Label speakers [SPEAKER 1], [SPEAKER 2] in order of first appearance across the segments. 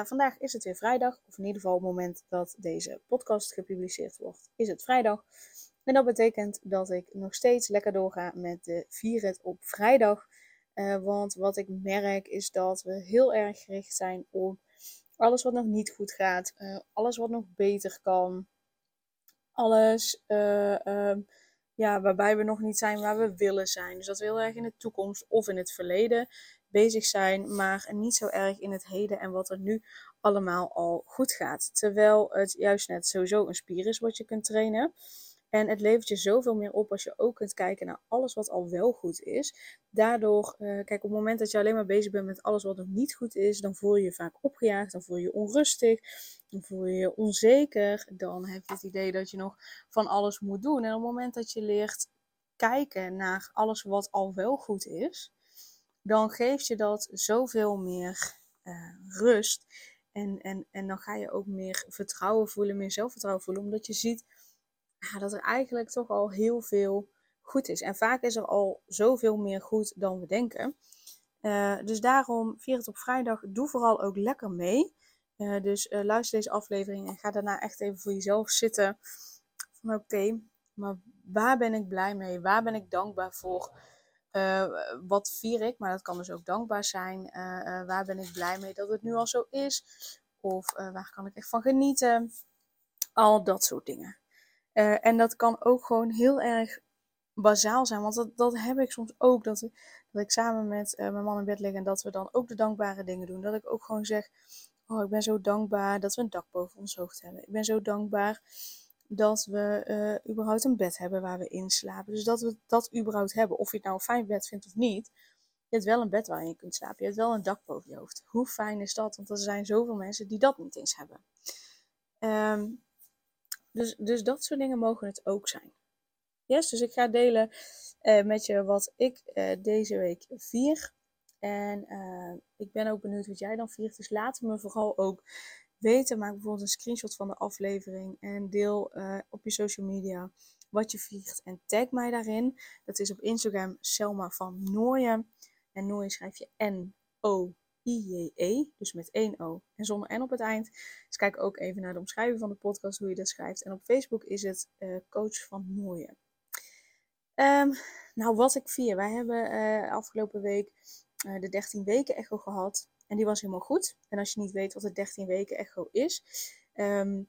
[SPEAKER 1] Uh, vandaag is het weer vrijdag, of in ieder geval op het moment dat deze podcast gepubliceerd wordt, is het vrijdag. En dat betekent dat ik nog steeds lekker doorga met de Vier op vrijdag. Uh, want wat ik merk is dat we heel erg gericht zijn op alles wat nog niet goed gaat, uh, alles wat nog beter kan, alles ehm, ja, waarbij we nog niet zijn waar we willen zijn. Dus dat we heel erg in de toekomst of in het verleden bezig zijn, maar niet zo erg in het heden en wat er nu allemaal al goed gaat. Terwijl het juist net sowieso een spier is wat je kunt trainen. En het levert je zoveel meer op als je ook kunt kijken naar alles wat al wel goed is. Daardoor, uh, kijk, op het moment dat je alleen maar bezig bent met alles wat nog niet goed is, dan voel je je vaak opgejaagd, dan voel je je onrustig, dan voel je je onzeker. Dan heb je het idee dat je nog van alles moet doen. En op het moment dat je leert kijken naar alles wat al wel goed is, dan geeft je dat zoveel meer uh, rust. En, en, en dan ga je ook meer vertrouwen voelen, meer zelfvertrouwen voelen, omdat je ziet ja, dat er eigenlijk toch al heel veel goed is. En vaak is er al zoveel meer goed dan we denken. Uh, dus daarom, vier het op vrijdag, doe vooral ook lekker mee. Uh, dus luister deze aflevering en ga daarna echt even voor jezelf zitten. Van oké, maar waar ben ik blij mee? Waar ben ik dankbaar voor? Uh, wat vier ik? Maar dat kan dus ook dankbaar zijn. Uh, uh, waar ben ik blij mee dat het nu al zo is? Of waar kan ik echt van genieten? Al dat soort dingen. en dat kan ook gewoon heel erg bazaal zijn. Want dat, dat heb ik soms ook. Dat, dat ik samen met mijn man in bed lig en dat we dan ook de dankbare dingen doen. Dat ik ook gewoon zeg: Oh, ik ben zo dankbaar dat we een dak boven ons hoofd hebben. Ik ben zo dankbaar dat we uh, überhaupt een bed hebben waar we in slapen. Dus dat we dat überhaupt hebben. Of je het nou een fijn bed vindt of niet. Je hebt wel een bed waarin je kunt slapen. Je hebt wel een dak boven je hoofd. Hoe fijn is dat? Want er zijn zoveel mensen die dat niet eens hebben. Um, dus, dus dat soort dingen mogen het ook zijn. Yes, dus ik ga delen uh, met je wat ik uh, deze week vier. En ik ben ook benieuwd wat jij dan viert. Dus laat me vooral ook weten. Maak bijvoorbeeld een screenshot van de aflevering en deel uh, op je social media wat je viert en tag mij daarin. Dat is op Instagram Selma van Nooien. En Nooien schrijf je N-O-I-J-E, dus met één O en zonder N op het eind. Dus kijk ook even naar de omschrijving van de podcast, hoe je dat schrijft. En op Facebook is het uh, Coach van Nooien. Um, nou, wat ik vier. Wij hebben uh, afgelopen week de 13 weken echo gehad. En die was helemaal goed. En als je niet weet wat de 13 weken echo is. Um,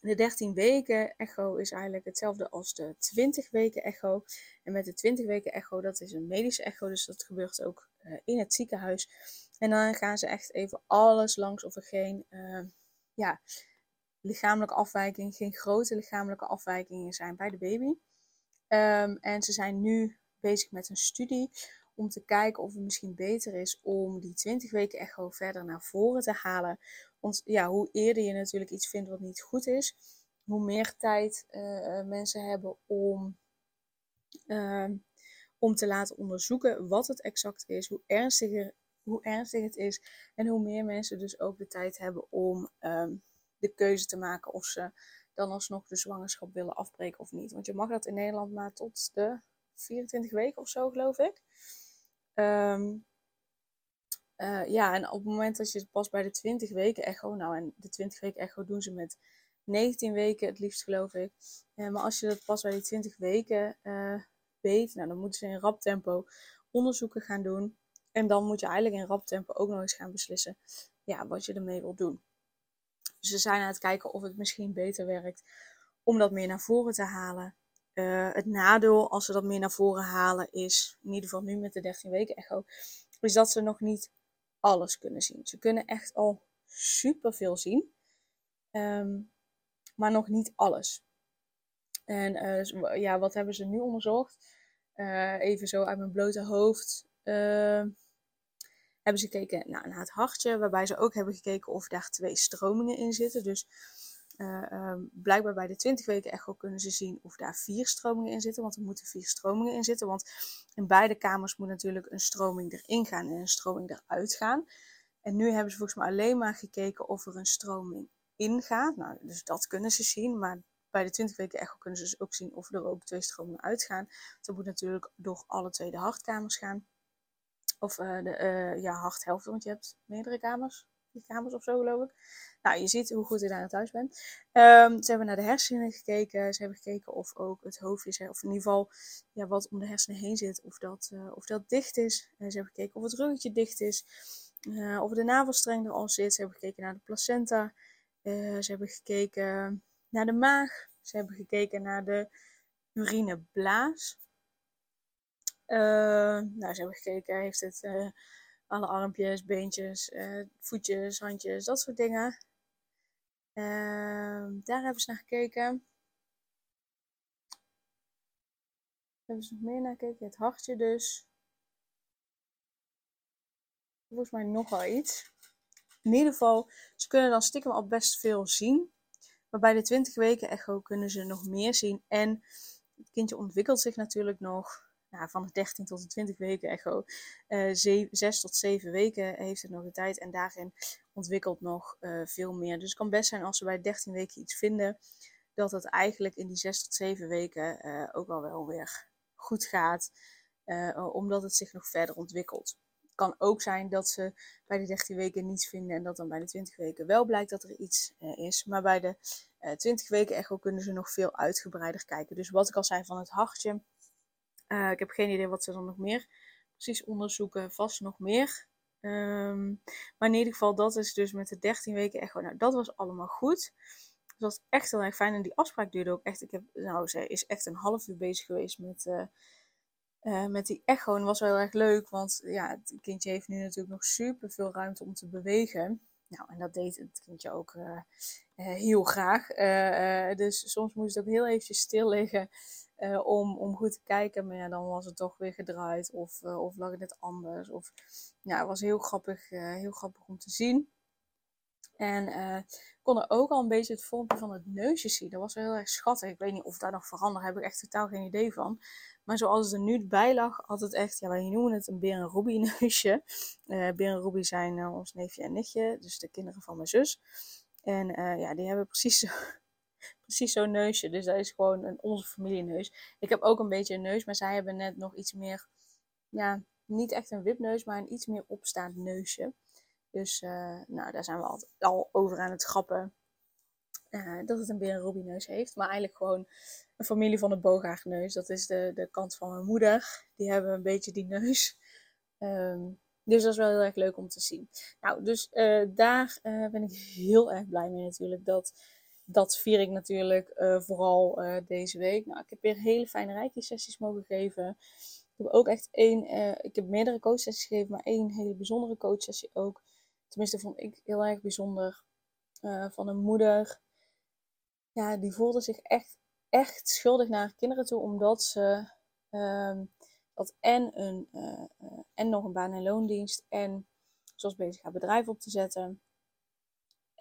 [SPEAKER 1] de 13 weken echo is eigenlijk hetzelfde als de 20 weken echo. En met de 20 weken echo, dat is een medische echo. Dus dat gebeurt ook uh, in het ziekenhuis. En dan gaan ze echt even alles langs of er geen uh, ja, lichamelijke afwijking, geen grote lichamelijke afwijkingen zijn bij de baby. Um, en ze zijn nu bezig met een studie om te kijken of het misschien beter is om die 20 weken echo verder naar voren te halen. Want ja, hoe eerder je natuurlijk iets vindt wat niet goed is, hoe meer tijd uh, mensen hebben om, uh, om te laten onderzoeken wat het exact is, hoe ernstiger, hoe ernstig het is en hoe meer mensen dus ook de tijd hebben om uh, de keuze te maken of ze dan alsnog de zwangerschap willen afbreken of niet. Want je mag dat in Nederland maar tot de 24 weken of zo, geloof ik. Um, uh, ja, en op het moment dat je pas bij de 20 weken echo, nou en de 20 weken echo doen ze met 19 weken het liefst geloof ik. Uh, maar als je dat pas bij die 20 weken uh, weet, nou dan moeten ze in rap tempo onderzoeken gaan doen. En dan moet je eigenlijk in rap tempo ook nog eens gaan beslissen ja, wat je ermee wilt doen. Dus ze zijn aan het kijken of het misschien beter werkt om dat meer naar voren te halen. Uh, het nadeel als ze dat meer naar voren halen is, in ieder geval nu met de 13 weken echo, is dat ze nog niet alles kunnen zien. Ze kunnen echt al superveel zien, um, maar nog niet alles. En uh, ja, wat hebben ze nu onderzocht? Uh, even zo uit mijn blote hoofd. hebben ze gekeken nou, naar het hartje, waarbij ze ook hebben gekeken of daar twee stromingen in zitten. Dus uh, um, blijkbaar bij de 20 weken echo kunnen ze zien of daar vier stromingen in zitten. Want er moeten vier stromingen in zitten. Want in beide kamers moet natuurlijk een stroming erin gaan en een stroming eruit gaan. En nu hebben ze volgens mij alleen maar gekeken of er een stroming ingaat. Nou, dus dat kunnen ze zien. Maar bij de 20 weken echo kunnen ze dus ook zien of er ook twee stromingen uitgaan. Dat moet natuurlijk door alle twee de hartkamers gaan. Of uh, de uh, ja, harthelft, want je hebt meerdere kamers. Drie kamers of zo geloof ik. Nou, je ziet hoe goed ik daar aan thuis ben. Um, ze hebben naar de hersenen gekeken. Ze hebben gekeken of ook het hoofdje, of in ieder geval ja, wat om de hersenen heen zit, of dat, uh, of dat dicht is. ze hebben gekeken of het ruggetje dicht is. of de navelstreng er al zit. Ze hebben gekeken naar de placenta. ze hebben gekeken naar de maag. Ze hebben gekeken naar de urineblaas. Uh, nou, ze hebben gekeken, heeft het uh, alle armpjes, beentjes, uh, voetjes, handjes, dat soort dingen. Ehm, daar hebben ze naar gekeken. Hebben ze nog meer naar gekeken? Het hartje dus. Volgens mij nog iets. In ieder geval, ze kunnen dan stiekem al best veel zien. Maar bij de 20 weken echo kunnen ze nog meer zien. En het kindje ontwikkelt zich natuurlijk nog. Nou, van de 13 tot de 20 weken echo. Uh, 6 tot 7 weken heeft het nog de tijd. En daarin ontwikkelt nog uh, veel meer. Dus het kan best zijn als ze bij 13 weken iets vinden. Dat het eigenlijk in die 6 tot 7 weken uh, ook al wel weer goed gaat. Omdat het zich nog verder ontwikkelt kan ook zijn dat ze bij de 13 weken niets vinden en dat dan bij de 20 weken wel blijkt dat er iets is. Maar bij de uh, eh, 20 weken echo kunnen ze nog veel uitgebreider kijken. Dus wat ik al zei van het hartje. Uh, ik heb geen idee wat ze dan nog meer precies onderzoeken. Vast nog meer. Um, maar in ieder geval, dat is dus met de 13 weken echo. Nou, dat was allemaal goed. Dus dat was echt heel erg fijn. En die afspraak duurde ook echt. Ik heb, nou, ze is echt een half uur bezig geweest met uh, met die echo was wel heel erg leuk, want ja, het kindje heeft nu natuurlijk nog super veel ruimte om te bewegen. Nou, en dat deed het kindje ook heel graag. dus soms moest het ook heel eventjes stil liggen om, om goed te kijken. Maar ja, dan was het toch weer gedraaid of, of lag het net anders. Of, ja, het was heel grappig, heel grappig om te zien. En ik kon er ook al een beetje het vormpje van het neusje zien. Dat was wel heel erg schattig. Ik weet niet of daar nog veranderd. Daar heb ik echt totaal geen idee van. Maar zoals het er nu bij lag, had het echt, ja, wij noemen het een Beren Ruby neusje. Beren Ruby zijn ons neefje en nichtje, dus de kinderen van mijn zus. En ja, die hebben precies precies zo'n neusje. Dus dat is gewoon een onze familieneus. Ik heb ook een beetje een neus, maar zij hebben net nog iets meer, ja, niet echt een wipneus, maar een iets meer opstaand neusje. Dus nou, daar zijn we al, al over aan het grappen. dat het een Beren neus heeft. Maar eigenlijk gewoon een familie van de booghaagneus. Dat is de, de kant van mijn moeder. Die hebben een beetje die neus. Um, dus dat is wel heel erg leuk om te zien. Nou, dus uh, daar ben ik heel erg blij mee natuurlijk. Dat, dat vier ik natuurlijk uh, vooral deze week. Nou, ik heb weer hele fijne reiki-sessies mogen geven. Ik heb ook echt één, ik heb meerdere coachsessies gegeven, maar één hele bijzondere coachsessie ook. Tenminste, vond ik heel erg bijzonder. van een moeder. Ja, die voelde zich echt echt schuldig naar haar kinderen toe, omdat ze um, dat en, een, en nog een baan- en loondienst en zoals bezig haar bedrijf op te zetten.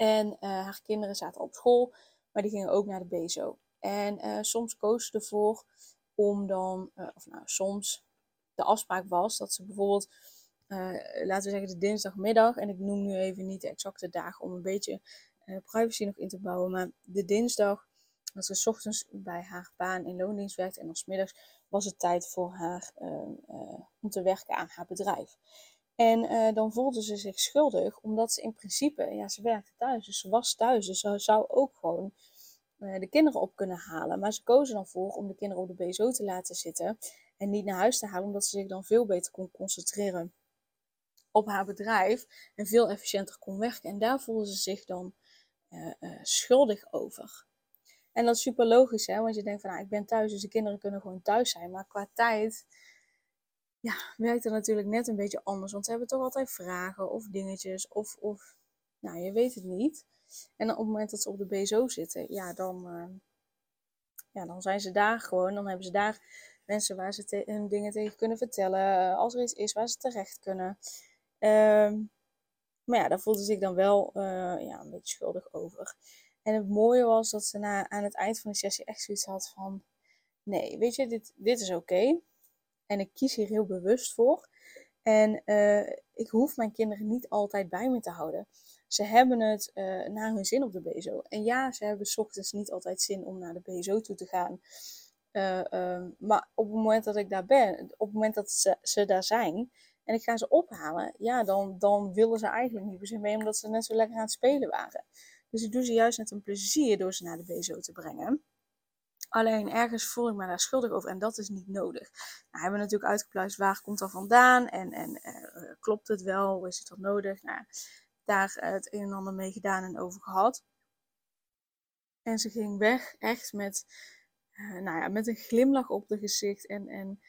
[SPEAKER 1] En uh, haar kinderen zaten op school, maar die gingen ook naar de BSO. En soms koos ze ervoor om dan, of nou soms, de afspraak was dat ze bijvoorbeeld, laten we zeggen de dinsdagmiddag, en ik noem nu even niet de exacte dagen om een beetje privacy nog in te bouwen, maar de dinsdag dat ze ochtends bij haar baan in loondienst werkte en dan middags was het tijd voor haar om te werken aan haar bedrijf. En uh, dan voelde ze zich schuldig, omdat ze in principe, ja, ze werkte thuis, dus ze was thuis, dus ze zou ook gewoon de kinderen op kunnen halen. Maar ze kozen dan voor om de kinderen op de BSO te laten zitten en niet naar huis te halen, omdat ze zich dan veel beter kon concentreren op haar bedrijf en veel efficiënter kon werken. En daar voelde ze zich dan schuldig over. En dat is super logisch, hè? want je denkt van, nou, ik ben thuis, dus de kinderen kunnen gewoon thuis zijn. Maar qua tijd, ja, werkt het natuurlijk net een beetje anders. Want ze hebben toch altijd vragen of dingetjes, of, of nou, je weet het niet. En op het moment dat ze op de BSO zitten, ja, dan, uh, ja, dan zijn ze daar gewoon. Dan hebben ze daar mensen waar ze hun dingen tegen kunnen vertellen. Als er iets is waar ze terecht kunnen. Ehm, maar ja, daar voelde zich dan wel ja, een beetje schuldig over. En het mooie was dat ze na, aan het eind van de sessie echt zoiets had van... Nee, weet je, dit, dit is oké. En ik kies hier heel bewust voor. En uh, ik hoef mijn kinderen niet altijd bij me te houden. Ze hebben het uh, naar hun zin op de BSO. En ja, ze hebben ochtends niet altijd zin om naar de BSO toe te gaan. Uh, maar op het moment dat ik daar ben, op het moment dat ze, daar zijn en ik ga ze ophalen, ja, dan, dan willen ze eigenlijk niet se mee, omdat ze net zo lekker aan het spelen waren. Dus ik doe ze juist met een plezier door ze naar de BSO te brengen. Alleen ergens voel ik me daar schuldig over en dat is niet nodig. Nou, hebben we natuurlijk uitgepluist waar komt dat vandaan en, en uh, klopt het wel, is het dat nodig? Nou, daar het een en ander mee gedaan en over gehad. En ze ging weg echt met, nou ja, met een glimlach op de gezicht en, en,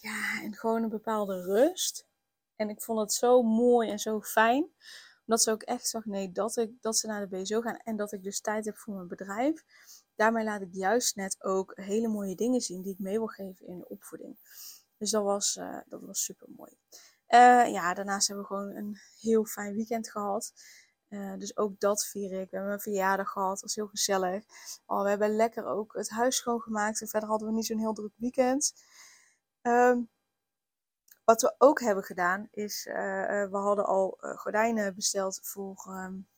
[SPEAKER 1] ja, en gewoon een bepaalde rust. En ik vond het zo mooi en zo fijn omdat ze ook echt zag, nee, dat, ik, dat ze naar de BSO gaan en dat ik dus tijd heb voor mijn bedrijf. Daarmee laat ik juist net ook hele mooie dingen zien die ik mee wil geven in de opvoeding. Dus dat was, uh, dat was super mooi. Uh, ja, daarnaast hebben we gewoon een heel fijn weekend gehad. Uh, dus ook dat vier ik. We hebben een verjaardag gehad. Dat was heel gezellig. Oh, we hebben lekker ook het huis schoongemaakt. En verder hadden we niet zo'n heel druk weekend. Um, wat we ook hebben gedaan is, we hadden al gordijnen besteld voor, um,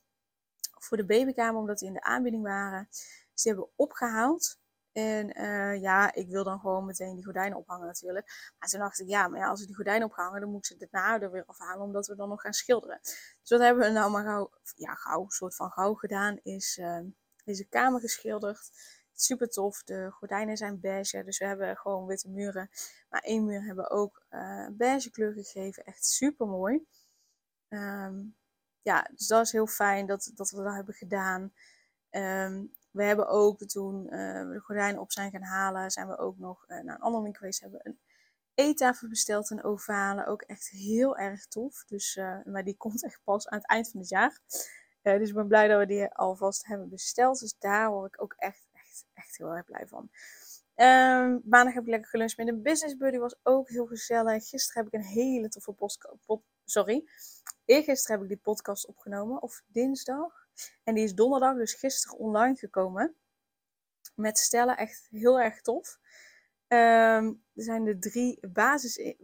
[SPEAKER 1] voor de babykamer, omdat die in de aanbieding waren. Die hebben opgehaald. En uh, ja, ik wil dan gewoon meteen die gordijnen ophangen natuurlijk. Maar toen dacht ik, ja, maar ja, als we die gordijnen ophangen, dan moet ik ze daarna er weer afhalen, omdat we dan nog gaan schilderen. Dus wat hebben we nou maar gauw, ja, gauw, soort van gauw gedaan, is deze kamer geschilderd. Super tof. De gordijnen zijn beige, dus we hebben gewoon witte muren. Maar één muur hebben we ook uh, beige kleur gegeven. Echt super mooi. Um, ja, dus dat is heel fijn dat, dat we dat hebben gedaan. Um, we hebben ook toen uh, we de gordijnen op zijn gaan halen, zijn we ook nog uh, naar een ander winkel geweest. Hebben een eettafel besteld, een ovale. Ook echt heel erg tof. Dus, maar die komt echt pas aan het eind van het jaar. dus ik ben blij dat we die alvast hebben besteld. Dus daar word ik ook echt echt heel erg blij van. Um, maandag heb ik lekker geluncht met een business buddy. Was ook heel gezellig. Gisteren heb ik een hele toffe podcast. sorry. Eergisteren heb ik die podcast opgenomen. Of dinsdag. En die is donderdag, dus gisteren online gekomen. Met stellen. Echt heel erg tof. Um, er zijn de drie basis. Uh,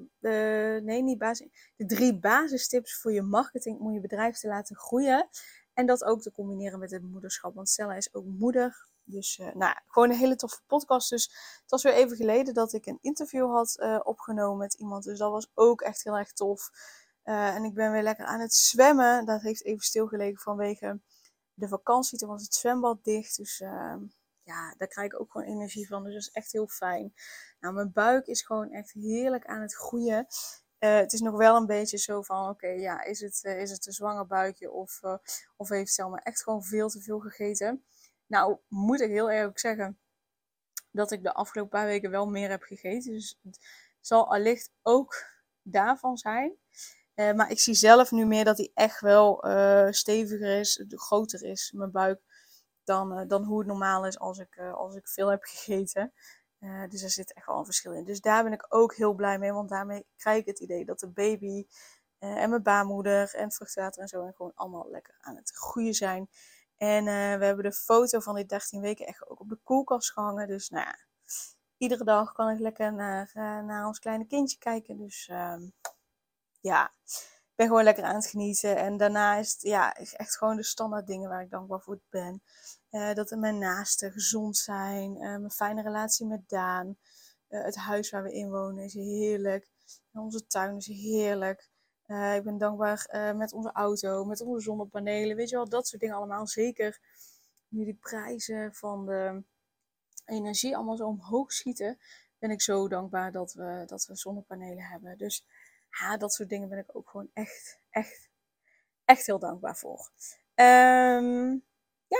[SPEAKER 1] nee, niet basis. De drie basistips voor je marketing om je bedrijf te laten groeien. En dat ook te combineren met het moederschap. Want Stella is ook moeder dus uh, nou, gewoon een hele toffe podcast. Dus het was weer even geleden dat ik een interview had uh, opgenomen met iemand. Dus dat was ook echt heel erg tof. En ik ben weer lekker aan het zwemmen. Dat heeft even stilgelegen vanwege de vakantie. Toen was het zwembad dicht. Dus ja, daar krijg ik ook gewoon energie van. Dus dat is echt heel fijn. Nou, mijn buik is gewoon echt heerlijk aan het groeien. Uh, het is nog wel een beetje zo van, oké, ja, is het, uh, is het een zwanger buikje of, uh, of heeft Selma echt gewoon veel te veel gegeten? Nou, moet ik heel eerlijk zeggen dat ik de afgelopen paar weken wel meer heb gegeten. Dus het zal allicht ook daarvan zijn. Uh, maar ik zie zelf nu meer dat hij echt wel uh, steviger is, groter is, mijn buik, dan, uh, dan hoe het normaal is als ik, als ik veel heb gegeten. dus er zit echt wel een verschil in. Dus daar ben ik ook heel blij mee, want daarmee krijg ik het idee dat de baby en mijn baarmoeder en vruchtwater en zo en gewoon allemaal lekker aan het groeien zijn. En we hebben de foto van die 13 weken echt ook op de koelkast gehangen. Dus nou ja, iedere dag kan ik lekker naar, naar ons kleine kindje kijken. Dus uh, ja, ik ben gewoon lekker aan het genieten. En daarna is ja, echt gewoon de standaard dingen waar ik dankbaar voor ben. Uh, dat mijn naasten gezond zijn. mijn fijne relatie met Daan. het huis waar we in wonen is heerlijk. En onze tuin is heerlijk. Ik ben dankbaar met onze auto, met onze zonnepanelen. Weet je wel, dat soort dingen allemaal. Zeker nu die prijzen van de energie allemaal zo omhoog schieten. Ben ik zo dankbaar dat we, dat we zonnepanelen hebben. Dus ja, dat soort dingen ben ik ook gewoon echt, echt, echt heel dankbaar voor. Um,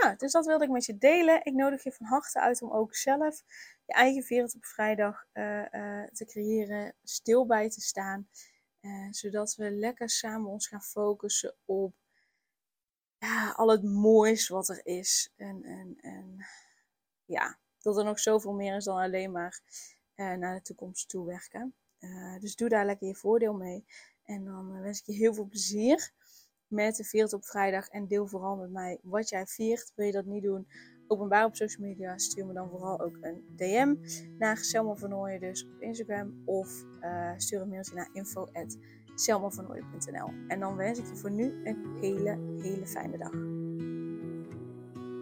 [SPEAKER 1] ja, dus dat wilde ik met je delen. Ik nodig je van harte uit om ook zelf je eigen wereld op vrijdag uh, te creëren, stil bij te staan. Uh, zodat we lekker samen ons gaan focussen op ja, al het moois wat er is. En, en, en ja, dat er nog zoveel meer is dan alleen maar naar de toekomst toe werken. Uh, dus doe daar lekker je voordeel mee. En dan wens ik je heel veel plezier met de Viert op vrijdag. En deel vooral met mij wat jij viert. Wil je dat niet doen? Openbaar op social media. Stuur me dan vooral ook een DM naar Selma van Nooyen dus op Instagram. Of uh, stuur een mailtje naar info.selmavernooien.nl En dan wens ik je voor nu een hele, hele fijne dag.